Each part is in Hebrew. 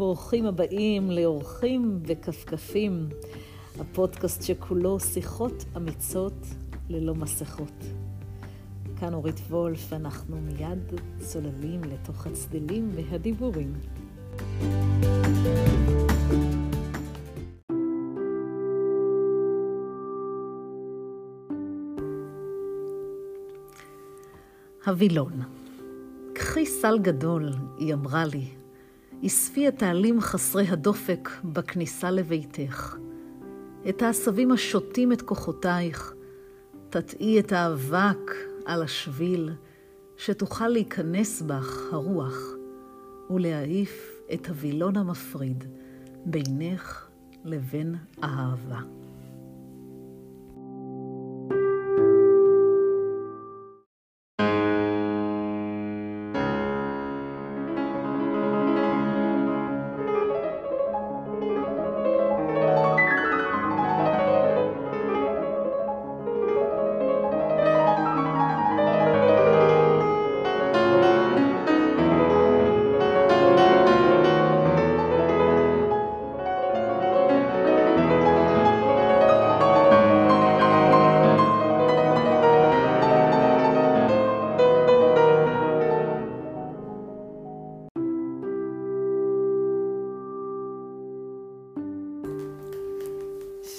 ברוכים הבאים לאורחים וכפכפים, הפודקאסט שכולו שיחות אמיצות ללא מסכות. כאן אורית וולף, אנחנו מיד צוללים לתוך הצדלים והדיבורים. הווילון. קחי סל גדול, היא אמרה לי. אספי את העלים חסרי הדופק בכניסה לביתך. את העשבים השותים את כוחותייך. תטעי את האבק על השביל, שתוכל להיכנס בך הרוח, ולהעיף את הווילון המפריד בינך לבין האהבה.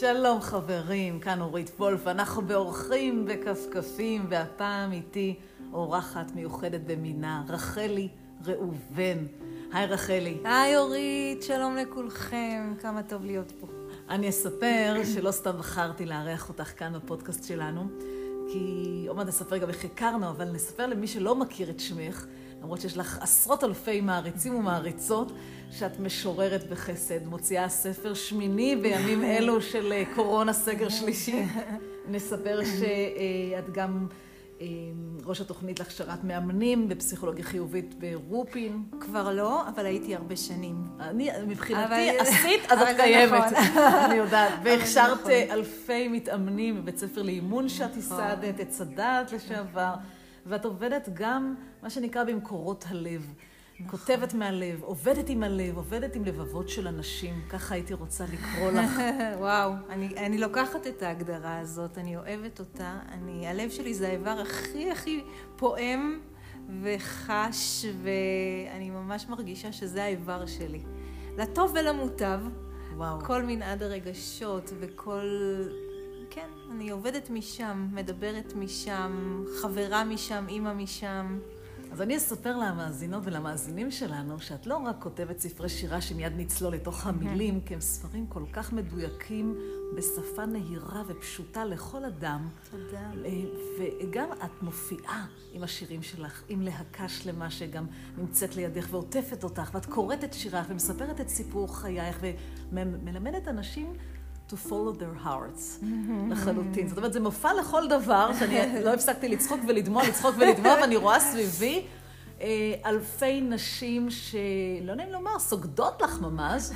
שלום חברים, כאן אורית וולף, אנחנו באורחים וכפכפים, והפעם איתי אורחת מיוחדת במינה, רחלי ראובן. היי רחלי. היי אורית, שלום לכולכם, כמה טוב להיות פה. אני אספר שלא סתם בחרתי לארח אותך כאן בפודקאסט שלנו, כי עוד מעט נספר גם איך הכרנו, אבל נספר למי שלא מכיר את שמך, למרות שיש לך עשרות אלפי מעריצים ומעריצות, שאת משוררת בחסד, מוציאה ספר שמיני בימים אלו של אה, קורונה סגר שלישי. נספר שאת גם אה, ראש התוכנית להכשרת מאמנים בפסיכולוגיה חיובית ברופין. כבר לא, אבל הייתי הרבה שנים. אני, מבחינתי, עשית, אז את קיימת. נכון. אני יודעת. והכשרת נכון. אלפי מתאמנים בבית ספר לאימון שאת ייסדת, נכון. את סד"ת לשעבר, ואת עובדת גם, מה שנקרא, במקורות הלב. נכון. כותבת מהלב, עובדת עם הלב, עובדת עם לבבות של אנשים, ככה הייתי רוצה לקרוא לך. וואו, אני, אני לוקחת את ההגדרה הזאת, אני אוהבת אותה. אני, הלב שלי זה האיבר הכי הכי פועם וחש, ואני ממש מרגישה שזה האיבר שלי. לטוב ולמוטב, וואו. כל מנעד הרגשות וכל... כן, אני עובדת משם, מדברת משם, חברה משם, אימא משם. אז אני אספר למאזינות ולמאזינים שלנו, שאת לא רק כותבת ספרי שירה שמיד נצלול לתוך המילים, כי הם ספרים כל כך מדויקים, בשפה נהירה ופשוטה לכל אדם. תודה. אה, וגם את מופיעה עם השירים שלך, עם להקה שלמה שגם נמצאת לידך ועוטפת אותך, ואת קוראת את שירייך ומספרת את סיפור חייך ומלמדת אנשים to follow their hearts, לחלוטין. זאת אומרת, זה מופע לכל דבר, שאני לא הפסקתי לצחוק ולדמוע, לצחוק ולדמוע, ואני רואה סביבי אה, אלפי נשים שלא נעים לומר, סוגדות לך ממש,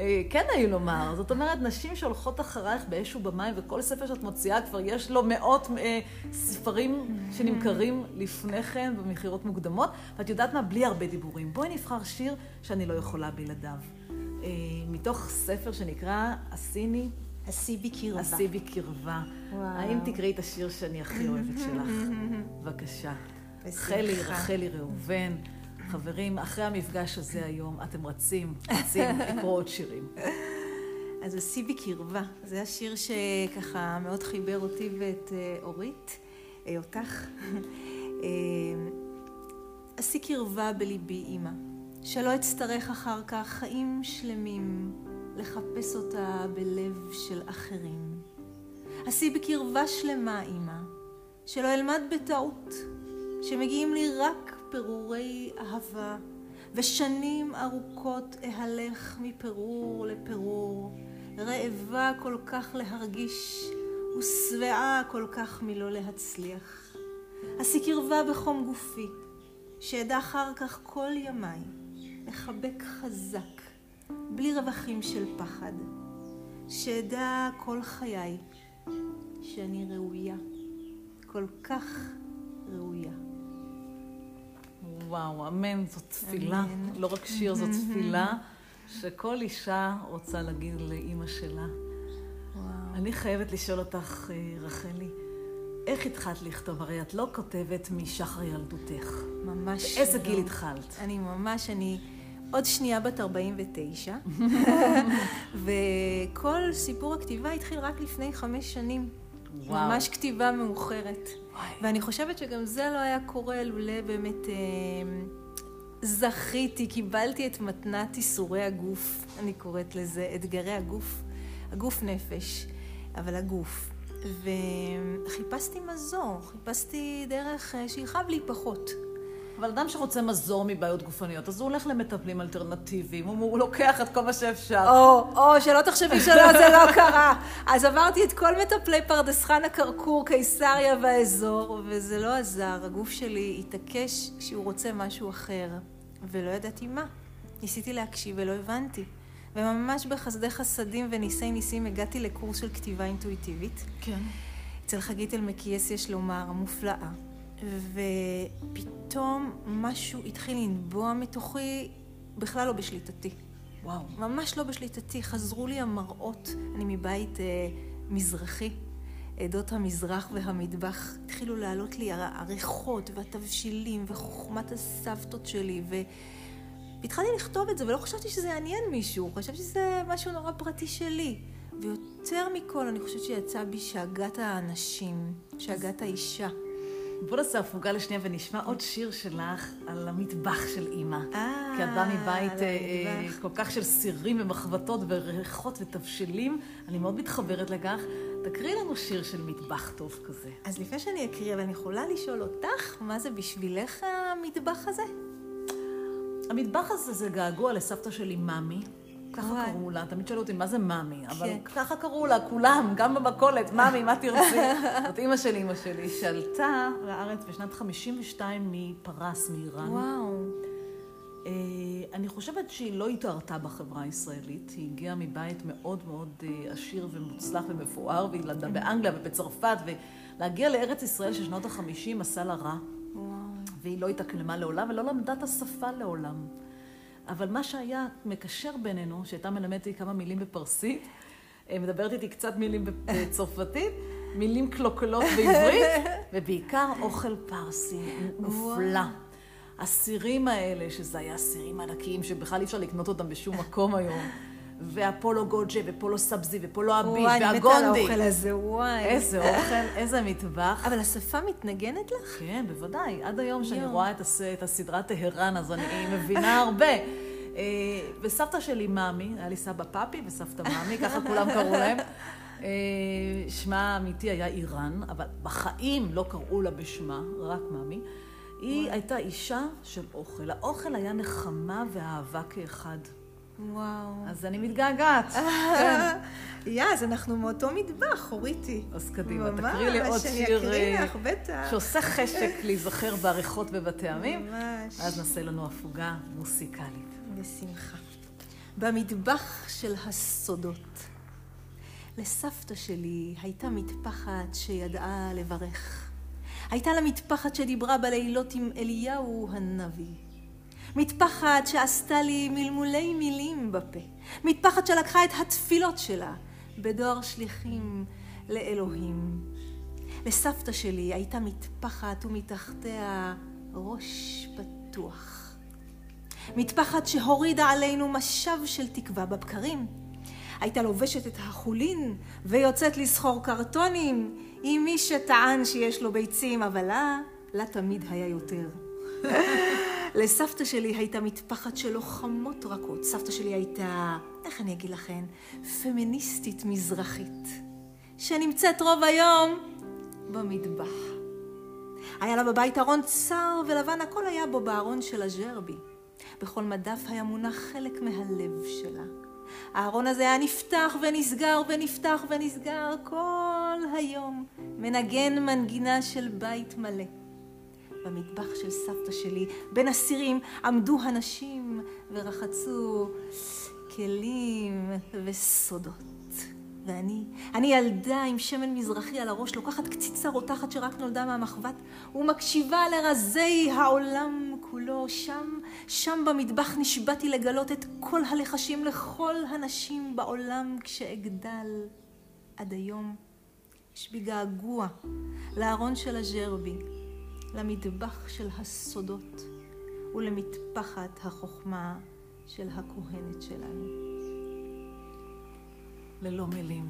אה, כן נעים לומר. זאת אומרת, נשים שהולכות אחרייך באש ובמים, וכל ספר שאת מוציאה כבר יש לו מאות אה, ספרים שנמכרים לפני כן במכירות מוקדמות, ואת יודעת מה? בלי הרבה דיבורים. בואי נבחר שיר שאני לא יכולה בלעדיו. אה, מתוך ספר שנקרא הסיני. השיא בקרבה. השיא בקרבה. האם תקראי את השיר שאני הכי אוהבת שלך? בבקשה. חלי, רחלי ראובן. חברים, אחרי המפגש הזה היום, אתם רצים, רצים לקרוא עוד שירים. אז השיא בקרבה, זה השיר שככה מאוד חיבר אותי ואת אה, אורית, אה, אותך. השיא קרבה בליבי, אימא. שלא אצטרך אחר כך חיים שלמים לחפש אותה בלב של אחרים. עשי בקרבה שלמה, אמא, שלא אלמד בטעות, שמגיעים לי רק פירורי אהבה, ושנים ארוכות אהלך מפירור לפירור, רעבה כל כך להרגיש, ושבעה כל כך מלא להצליח. עשי קרבה בחום גופי, שאדע אחר כך כל ימיי. לחבק חזק, בלי רווחים של פחד, שאדע כל חיי שאני ראויה, כל כך ראויה. וואו, אמן, זאת תפילה. אמן. לא רק שיר, זאת תפילה שכל אישה רוצה להגיד לאימא שלה. וואו. אני חייבת לשאול אותך, אה, רחלי, איך התחלת לכתוב? הרי את לא כותבת משחר ילדותך. ממש באיזה לא. גיל התחלת? אני ממש, אני עוד שנייה בת 49, וכל סיפור הכתיבה התחיל רק לפני חמש שנים. וואו. ממש כתיבה מאוחרת. וואי. ואני חושבת שגם זה לא היה קורה לולא באמת אה, זכיתי, קיבלתי את מתנת ייסורי הגוף, אני קוראת לזה, אתגרי הגוף, הגוף נפש, אבל הגוף. וחיפשתי מזור, חיפשתי דרך אה, שיכאב לי פחות. אבל אדם שרוצה מזור מבעיות גופניות, אז הוא הולך למטפלים אלטרנטיביים, הוא, הוא לוקח את כל מה שאפשר. או, או, שלא תחשבי שלא, זה לא קרה. אז עברתי את כל מטפלי פרדס חנה, כרכור, קיסריה והאזור, וזה לא עזר. הגוף שלי התעקש שהוא רוצה משהו אחר, ולא ידעתי מה. ניסיתי להקשיב ולא הבנתי. וממש בחסדי חסדים וניסי ניסים הגעתי לקורס של כתיבה אינטואיטיבית. כן. אצל חגית אלמקייס יש לומר, המופלאה. ופתאום משהו התחיל לנבוע מתוכי, בכלל לא בשליטתי. וואו. ממש לא בשליטתי. חזרו לי המראות, אני מבית אה, מזרחי, עדות המזרח והמטבח. התחילו לעלות לי הר- הריחות והתבשילים וחוכמת הסבתות שלי, ו... והתחלתי לכתוב את זה, ולא חשבתי שזה יעניין מישהו, חשבתי שזה משהו נורא פרטי שלי. ויותר מכל, אני חושבת שיצא בי שאגת האנשים, שאגת האישה. בוא נעשה הפוגה לשנייה ונשמע עוד שיר שלך על המטבח של אימא. אה, כי את באה מבית אה. כל כך של סירים ומחבטות וריחות ותבשילים. אני מאוד מתחברת לכך. תקריאי לנו שיר של מטבח טוב כזה. אז לפני שאני אקריא, אבל אני יכולה לשאול אותך, מה זה בשבילך המטבח הזה? המטבח הזה זה געגוע לסבתא שלי, מאמי. ככה. קראו לה, תמיד שאלו אותי, מה זה מאמי? אבל כן. ככה קראו לה, כולם, גם במכולת, מאמי, מה תרצי? זאת אימא של אימא שלי, שעלתה לארץ בשנת 52 מפרס, מאיראן. וואו. אה, אני חושבת שהיא לא התערתה בחברה הישראלית, היא הגיעה מבית מאוד מאוד אה, עשיר ומוצלח ומפואר, והיא למדה באנגליה ובצרפת, ולהגיע לארץ ישראל של שנות החמישים עשה לה רע. והיא לא התאקלמה לעולם ולא למדה את השפה לעולם. אבל מה שהיה מקשר בינינו, שהייתה מלמדת אותי כמה מילים בפרסית, אה, מדברת איתי קצת מילים בצרפתית, מילים קלוקלות בעברית, ובעיקר אוכל פרסי מופלא. הסירים האלה, שזה היה סירים ענקיים, שבכלל אי אפשר לקנות אותם בשום מקום היום, והפולו גוג'ה, ופולו סבזי, ופולו הביש, וואי, אני מתה על והגונדי. האוכל הזה, וואי. איזה אוכל, איזה מטבח. אבל השפה מתנגנת לך? כן, בוודאי. עד היום שאני. רואה את, הס... את הסדרה טהרן, אז אני מבינה הרבה. אה, וסבתא שלי מאמי, היה לי סבא פאפי וסבתא מאמי, ככה כולם קראו להם. אה, שמה האמיתי היה איראן, אבל בחיים לא קראו לה בשמה, רק מאמי. היא הייתה אישה של אוכל. האוכל היה נחמה ואהבה כאחד. וואו. אז אני מתגעגעת. כן. יא, אז אנחנו מאותו מטבח, אוריתי. אז קדימה, תקריא לי עוד אני שיר אקריא אה, לך, בטח. שעושה חשק להיזכר בעריכות ובטעמים. ממש. אז נעשה לנו הפוגה מוסיקלית. בשמחה. במטבח של הסודות. לסבתא שלי הייתה מטפחת שידעה לברך. הייתה לה מטפחת שדיברה בלילות עם אליהו הנביא. מטפחת שעשתה לי מלמולי מילים בפה. מטפחת שלקחה את התפילות שלה בדואר שליחים לאלוהים. לסבתא שלי הייתה מטפחת ומתחתיה ראש פתוח. מטפחת שהורידה עלינו משב של תקווה בבקרים. הייתה לובשת את החולין ויוצאת לסחור קרטונים עם מי שטען שיש לו ביצים, אבל לה, לה תמיד היה יותר. לסבתא שלי הייתה מטפחת של לוחמות רכות. סבתא שלי הייתה, איך אני אגיד לכן, פמיניסטית מזרחית, שנמצאת רוב היום במטבח. היה לה בבית ארון צר ולבן, הכל היה בו בארון של הג'רבי. בכל מדף היה מונח חלק מהלב שלה. הארון הזה היה נפתח ונסגר ונפתח ונסגר כל היום, מנגן מנגינה של בית מלא. במטבח של סבתא שלי, בין הסירים, עמדו הנשים ורחצו כלים וסודות. ואני, אני ילדה עם שמן מזרחי על הראש, לוקחת קציצה רותחת שרק נולדה מהמחבת, ומקשיבה לרזי העולם כולו. שם, שם במטבח נשבעתי לגלות את כל הלחשים לכל הנשים בעולם כשאגדל עד היום. יש בי געגוע לארון של הג'רבי, למטבח של הסודות ולמטפחת החוכמה של הכהנת שלנו. ללא מילים.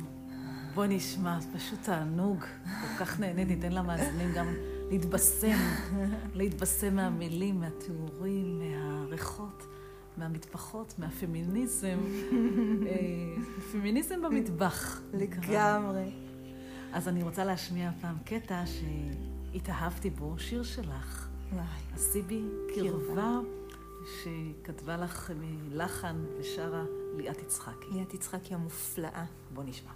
בוא נשמע, פשוט תענוג. כל כך נהנית, ניתן למאזינים גם להתבשם, להתבשם מהמילים, מהתיאורים, מהריחות, מהמטפחות, מהפמיניזם. אה, פמיניזם במטבח. לגמרי. אז אני רוצה להשמיע הפעם קטע שהתאהבתי בו, שיר שלך. וואי. עשי בי קרבה, שכתבה לך מלחן ושרה ליאת יצחקי. ליאת יצחקי המופלאה. בוא נשמע.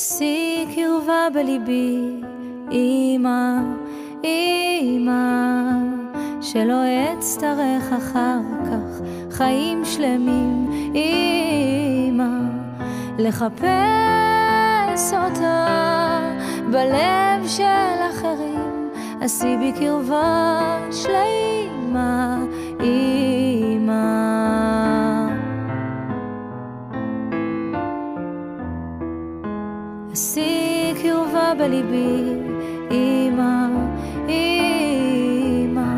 עשי קרבה בליבי, אמא, אמא, שלא אצטרך אחר כך חיים שלמים, אמא, לחפש אותה בלב של אחרים, עשי בי קרבה שלמה, בליבי, אמא, אמא,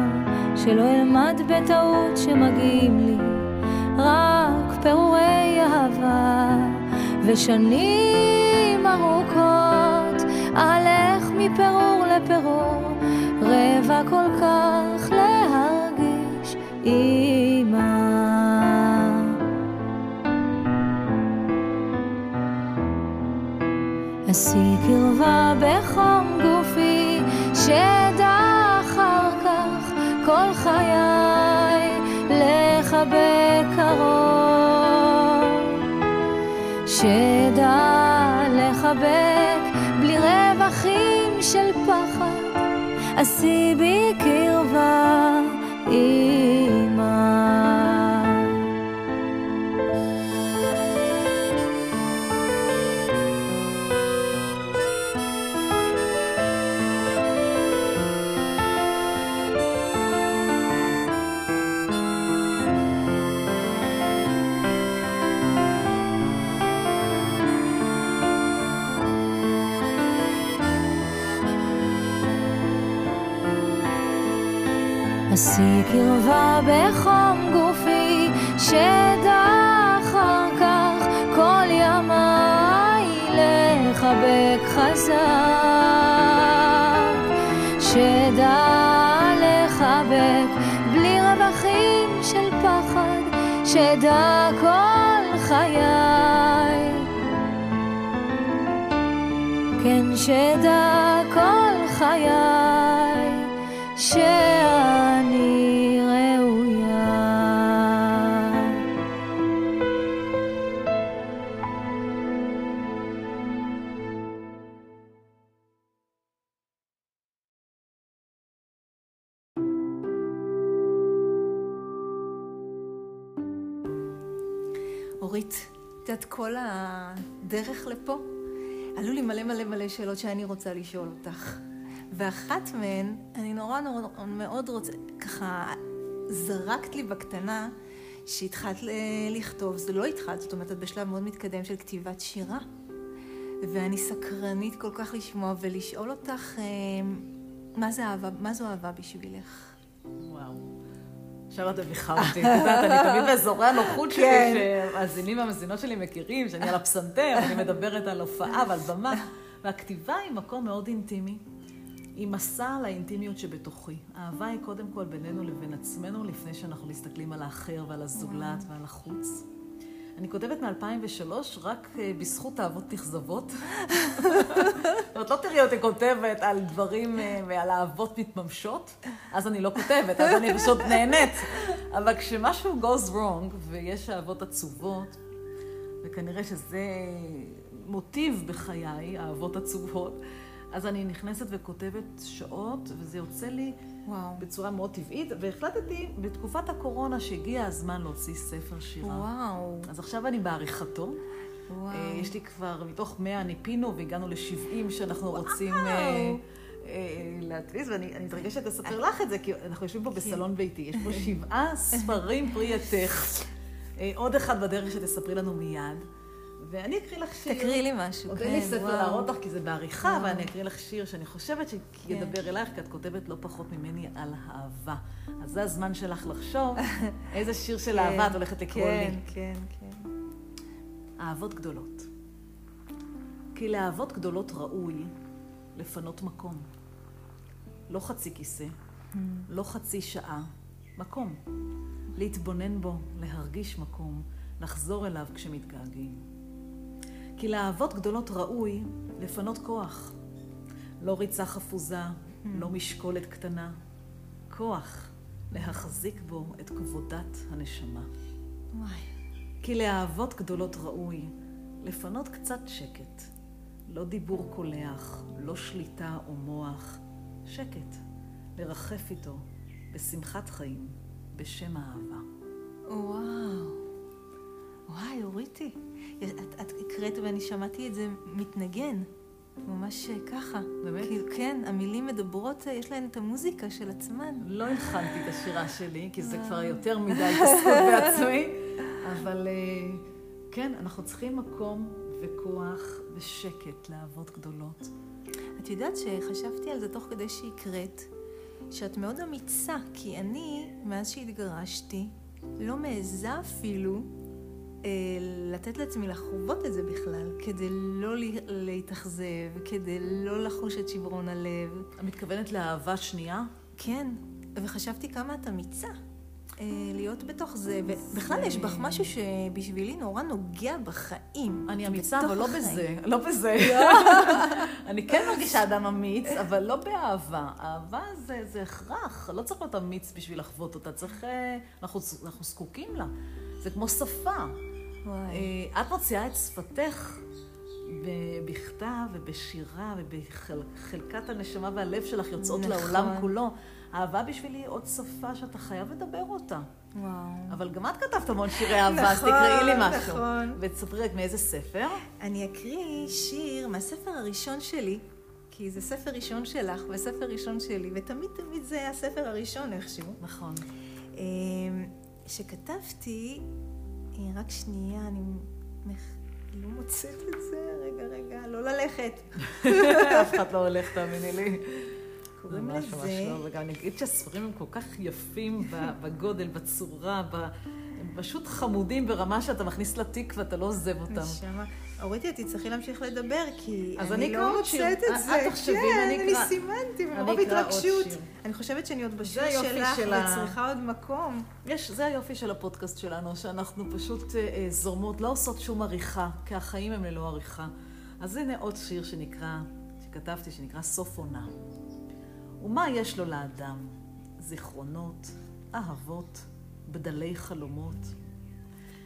שלא אלמד בטעות שמגיעים לי רק פירורי אהבה, ושנים ארוכות אהלך מפירור לפירור, רבע כל כך להרגיש, אמא. עשי קרבה בחום גופי, שאדע אחר כך כל חיי לחבק קרוב. שאדע לחבק בלי רווחים של פחד, עשי בי עשי קרבה בחום גופי, שאדע אחר כך כל ימיי לחבק חזק. שאדע לחבק בלי רווחים של פחד, שאדע כל חיי. כן, שאדע שאלות שאני רוצה לשאול אותך. ואחת מהן, אני נורא נורא מאוד רוצה, ככה זרקת לי בקטנה שהתחלת לכתוב, זה לא התחלת, זאת אומרת, את בשלב מאוד מתקדם של כתיבת שירה. ואני סקרנית כל כך לשמוע ולשאול אותך, מה זה אהבה, מה זו אהבה בשבילך? וואו. עכשיו את מביכה אותי, את יודעת, אני תמיד באזורי הנוחות שלי, שהמאזינים והמאזינות שלי מכירים, שאני על הפסנתר, אני מדברת על הופעה ועל במה, והכתיבה היא מקום מאוד אינטימי. היא מסע לאינטימיות שבתוכי. האהבה היא קודם כל בינינו לבין עצמנו, לפני שאנחנו מסתכלים על האחר ועל הזולת ועל החוץ. אני כותבת מ-2003 רק בזכות אהבות נכזבות. זאת אומרת, לא תראי אותי כותבת על דברים ועל אהבות מתממשות, אז אני לא כותבת, אז אני פשוט נהנית. אבל כשמשהו goes wrong, ויש אהבות עצובות, וכנראה שזה מוטיב בחיי, האהבות עצובות, אז אני נכנסת וכותבת שעות, וזה יוצא לי וואו. בצורה מאוד טבעית, והחלטתי בתקופת הקורונה שהגיע הזמן להוציא ספר שירה. וואו. אז עכשיו אני בעריכתו. וואו. אה, יש לי כבר, מתוך 100 ניפינו והגענו ל-70 שאנחנו רוצים אה, אה, להדפיס, ואני אני מתרגשת לספר לך את זה, כי אנחנו יושבים פה כן. בסלון ביתי. יש פה שבעה ספרים פרי עטך. אה, עוד אחד בדרך שתספרי לנו מיד. ואני אקריא לך שיר. תקריאי לי משהו, עוד כן, אין לי ספר וואו. להראות לך, כי זה בעריכה, וואו. אבל אני אקריא לך שיר שאני חושבת שידבר אלייך, כי את כותבת לא פחות ממני על אהבה. אז זה הזמן שלך לחשוב איזה שיר של אהבה את הולכת לקרוא לי. כן, כן, כן. אהבות גדולות. כי לאהבות גדולות ראוי לפנות מקום. לא חצי כיסא, לא חצי שעה, מקום. להתבונן בו, להרגיש מקום, לחזור אליו כשמתגעגעים. כי לאהבות גדולות ראוי לפנות כוח. לא ריצה חפוזה, לא משקולת קטנה. כוח להחזיק בו את כבודת הנשמה. וואי. כי לאהבות גדולות ראוי לפנות קצת שקט. לא דיבור קולח, לא שליטה או מוח, שקט. לרחף איתו בשמחת חיים, בשם האהבה. וואו. וואי, אוריתי. את, את הקראת ואני שמעתי את זה מתנגן. ממש ככה. באמת? כאילו, כן, המילים מדברות, יש להן את המוזיקה של עצמן. לא הכנתי את השירה שלי, כי זה כבר יותר מדי התעסקות בעצמי, אבל אה, כן, אנחנו צריכים מקום וכוח ושקט לאהבות גדולות. את יודעת שחשבתי על זה תוך כדי שהקראת, שאת מאוד אמיצה, כי אני, מאז שהתגרשתי, לא מעיזה אפילו אה, לתת לעצמי לחוות את זה בכלל, כדי לא לה- להתאכזב, כדי לא לחוש את שברון הלב. את מתכוונת לאהבה שנייה? כן, וחשבתי כמה את אמיצה. אה, להיות בתוך זה, ובכלל יש בך משהו שבשבילי נורא נוגע בחיים. אני אמיצה, אבל לא. בזה. לא בזה. אני כן מרגישה אדם אמיץ, אבל לא באהבה. אהבה זה, הכרח, לא צריך להיות אמיץ בשביל לחוות אותה. צריך... אה, אנחנו זקוקים לה. זה כמו שפה. וואי. אה, את מוציאה את שפתך בכתב ובשירה ובחלקת הנשמה והלב שלך יוצאות נכון. לעולם כולו. אהבה בשבילי עוד שפה שאתה חייב לדבר אותה. וואו. אבל גם את כתבת המון שירי אהבה, אז נכון, תקראי לי משהו. נכון. ותספרי רק מאיזה ספר. אני אקריא שיר מהספר הראשון שלי, כי זה ספר ראשון שלך וספר ראשון שלי, ותמיד תמיד זה הספר הראשון איכשהו. נכון. אמ, שכתבתי, אה, רק שנייה, אני לא מוצאת את זה, רגע, רגע, לא ללכת. אף אחד לא הולך, תאמיני לי. קוראים ממש ממש לזה- לא, וגם אני אגיד שהספרים הם כל כך יפים בגודל, בצורה, ב... הם פשוט חמודים ברמה שאתה מכניס לתיק ואתה לא עוזב אותם. נשמה. אורית, את תצטרכי להמשיך לדבר, כי אני לא. מוצאת את- את זה. את תחשבי כן, אני אקרא. סימנתי אני מרוב אקרא עוד התרגשות. אני חושבת שאני עוד בשיר שלך, וצריכה עוד מקום. יש, זה היופי של הפודקאסט שלנו, שאנחנו פשוט אה, אה, זורמות, לא עושות שום עריכה, כי החיים הם ללא עריכה. אז הנה עוד שיר שנקרא, שכתבתי, שנקרא סוף עונה. ומה יש לו לאדם? זיכרונות, אהבות, בדלי חלומות.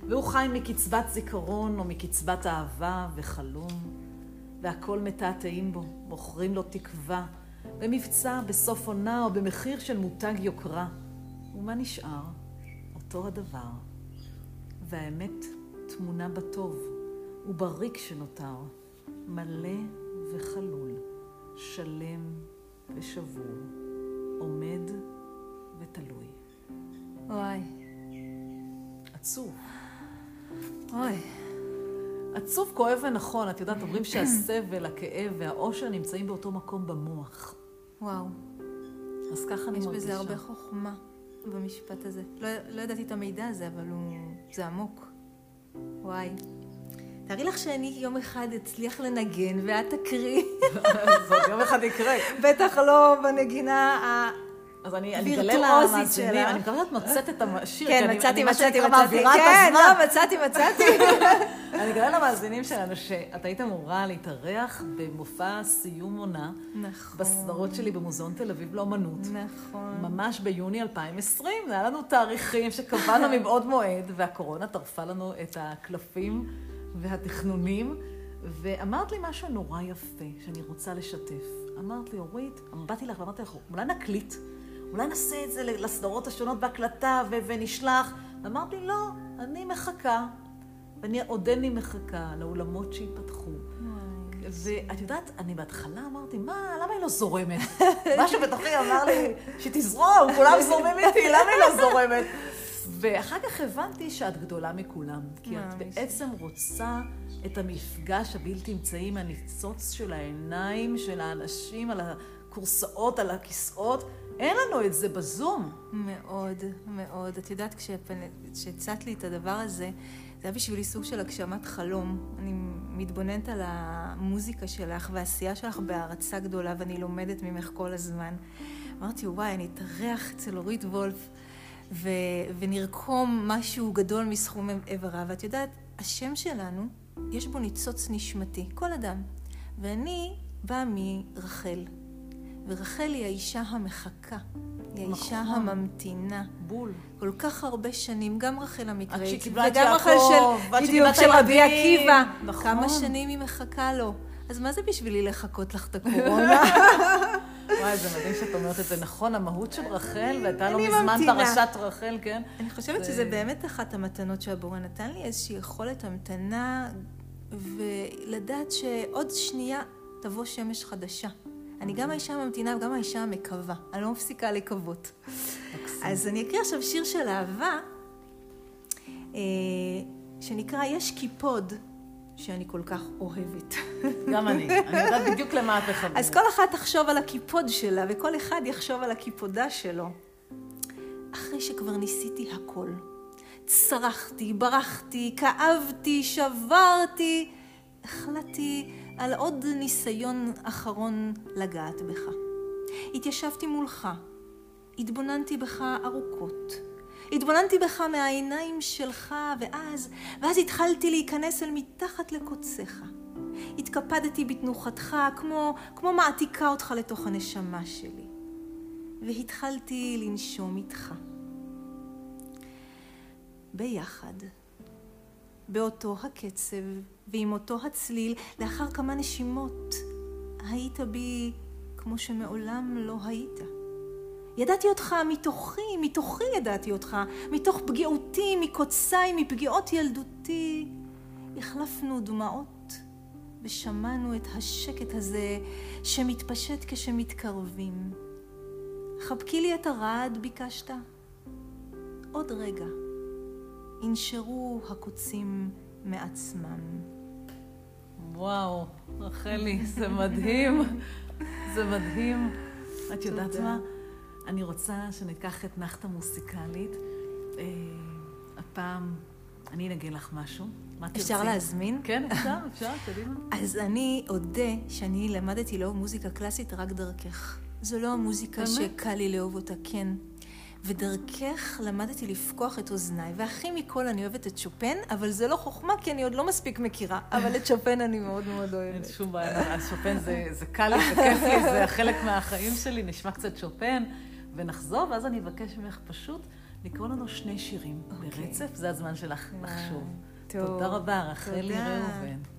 והוא חי מקצבת זיכרון או מקצבת אהבה וחלום, והכל מתעתעים בו, מוכרים לו תקווה, במבצע, בסוף עונה או במחיר של מותג יוקרה. ומה נשאר? אותו הדבר. והאמת טמונה בטוב ובריק שנותר, מלא וחלול, שלם ושבור, עומד ותלוי. וואי. עצוב. אוי. עצוב, כואב ונכון. את יודעת, אומרים שהסבל, הכאב והאושר נמצאים באותו מקום במוח. וואו. אז ככה אני יש מרגישה. בזה הרבה חוכמה במשפט הזה. לא, לא ידעתי את המידע הזה, אבל הוא... זה עמוק. וואי. תארי לך שאני יום אחד אצליח לנגן ואת תקריא. זאת יום אחד יקרה. בטח לא בנגינה. אז אני למאזינים, שלך. אני מקווה שאת מוצאת את השיר, כן, מצאתי, מצאתי, מצאתי. כן. לא, מצאתי, מצאתי. אני אגלה למאזינים שלנו שאת היית אמורה להתארח במופע סיום עונה נכון. בסדרות שלי במוזיאון תל אביב לאומנות. נכון. ממש ביוני 2020, זה היה לנו תאריכים שקבענו מבעוד מועד, והקורונה טרפה לנו את הקלפים והתכנונים, ואמרת לי משהו נורא יפה שאני רוצה לשתף. אמרת לי, אורית, באתי לך ואמרתי לך, אולי נקליט, אולי נעשה את זה לסדרות השונות בהקלטה ו- ונשלח. ואמרת לי, לא, אני מחכה, ואני עודני מחכה לאולמות שייפתחו. ואת יודעת, אני בהתחלה אמרתי, מה, למה היא לא זורמת? משהו בתוכי אמר לי, שתזרום, כולם זורמים איתי, למה היא לא זורמת? ואחר כך הבנתי שאת גדולה מכולם, כי את בעצם רוצה את המפגש הבלתי אמצעי מהניצוץ של העיניים של האנשים על הכורסאות, על הכיסאות. אין לנו את זה בזום. מאוד, מאוד. את יודעת, כשהצעת לי את הדבר הזה, זה היה בשבילי סוג של הגשמת חלום. אני מתבוננת על המוזיקה שלך והעשייה שלך בהערצה גדולה, ואני לומדת ממך כל הזמן. אמרתי, וואי, אני אתארח אצל אורית וולף, ו- ונרקום משהו גדול מסכום איבריו. ואת יודעת, השם שלנו, יש בו ניצוץ נשמתי, כל אדם. ואני באה מרחל, ורחל היא האישה המחכה, היא האישה נכון. הממתינה. בול. כל כך הרבה שנים, גם רחל המקראית, וגם רחל של, בדיוק, של רבי עקיבא. נכון. כמה שנים היא מחכה לו. אז מה זה בשבילי לחכות לך את הקורונה? וואי, זה מדהים שאת אומרת את זה. נכון, המהות של רחל, והייתה לא מזמן פרשת רחל, כן? אני חושבת שזה באמת אחת המתנות שהבורא נתן לי, איזושהי יכולת המתנה, ולדעת שעוד שנייה תבוא שמש חדשה. אני גם האישה הממתינה וגם האישה המקווה. אני לא מפסיקה לקוות. אז אני אקריא עכשיו שיר של אהבה, אה, שנקרא יש קיפוד. שאני כל כך אוהבת. גם אני. אני יודעת בדיוק למה את מכוונת. אז כל אחת תחשוב על הקיפוד שלה, וכל אחד יחשוב על הקיפודה שלו. אחרי שכבר ניסיתי הכל, צרחתי, ברחתי, כאבתי, שברתי, החלטתי על עוד ניסיון אחרון לגעת בך. התיישבתי מולך, התבוננתי בך ארוכות. התבוננתי בך מהעיניים שלך, ואז, ואז התחלתי להיכנס אל מתחת לקוציך. התקפדתי בתנוחתך, כמו, כמו מעתיקה אותך לתוך הנשמה שלי. והתחלתי לנשום איתך. ביחד, באותו הקצב ועם אותו הצליל, לאחר כמה נשימות, היית בי כמו שמעולם לא היית. ידעתי אותך מתוכי, מתוכי ידעתי אותך, מתוך פגיעותי, מקוצי, מפגיעות ילדותי. החלפנו דמעות ושמענו את השקט הזה שמתפשט כשמתקרבים. חבקי לי את הרעד, ביקשת. עוד רגע, ינשרו הקוצים מעצמם. וואו, רחלי, זה מדהים. זה מדהים. את יודעת מה? אני רוצה שניקח את נחת המוסיקלית. אה, הפעם אני אנגן לך משהו. מה תרצי? אפשר להזמין? כן, אפשר, אפשר, קדימה. אז אני אודה שאני למדתי לאהוב מוזיקה קלאסית רק דרכך. זו לא המוזיקה שקל לי לאהוב אותה, כן. ודרכך למדתי לפקוח את אוזניי, והכי מכל אני אוהבת את שופן, אבל זה לא חוכמה, כי אני עוד לא מספיק מכירה, אבל את שופן אני מאוד מאוד אוהבת. אין שום בעיה, שופן זה, זה קל לי, זה כיף לי, זה חלק מהחיים שלי, נשמע קצת שופן. ונחזור, ואז אני אבקש ממך פשוט לקרוא לנו שני שירים okay. אוקיי. ברצף, זה הזמן שלך לחשוב. טוב. תודה רבה, רחלי ראובן.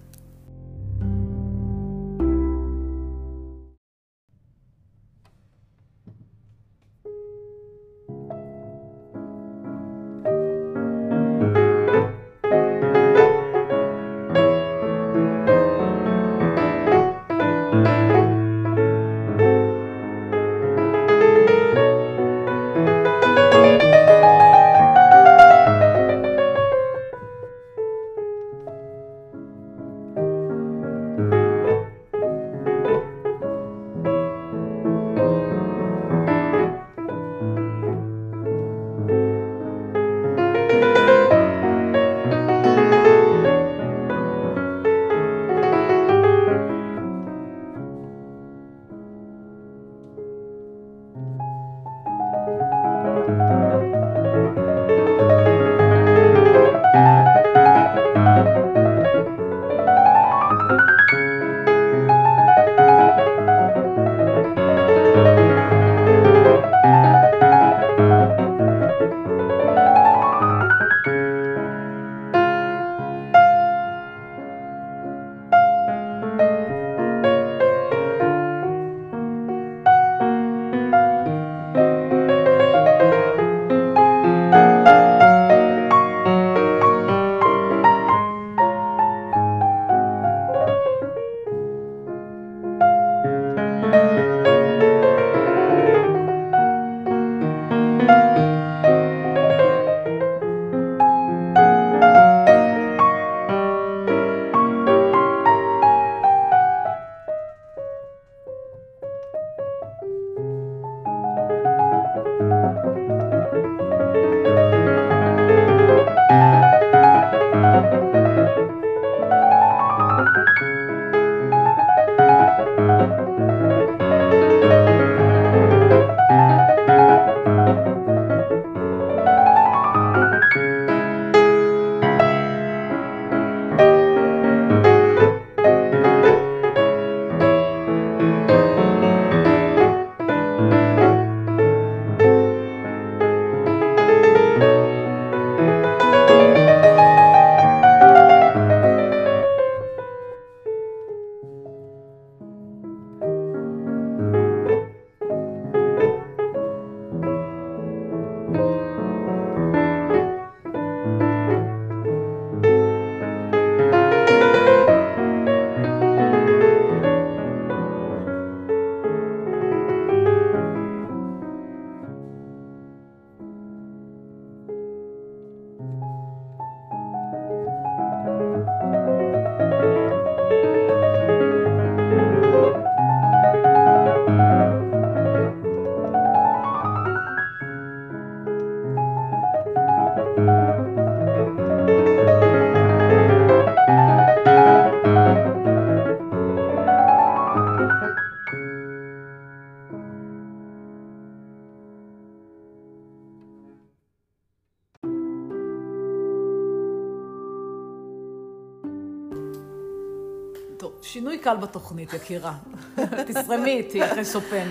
שינוי קל בתוכנית, יקירה. תזרמי איתי אחרי שופן.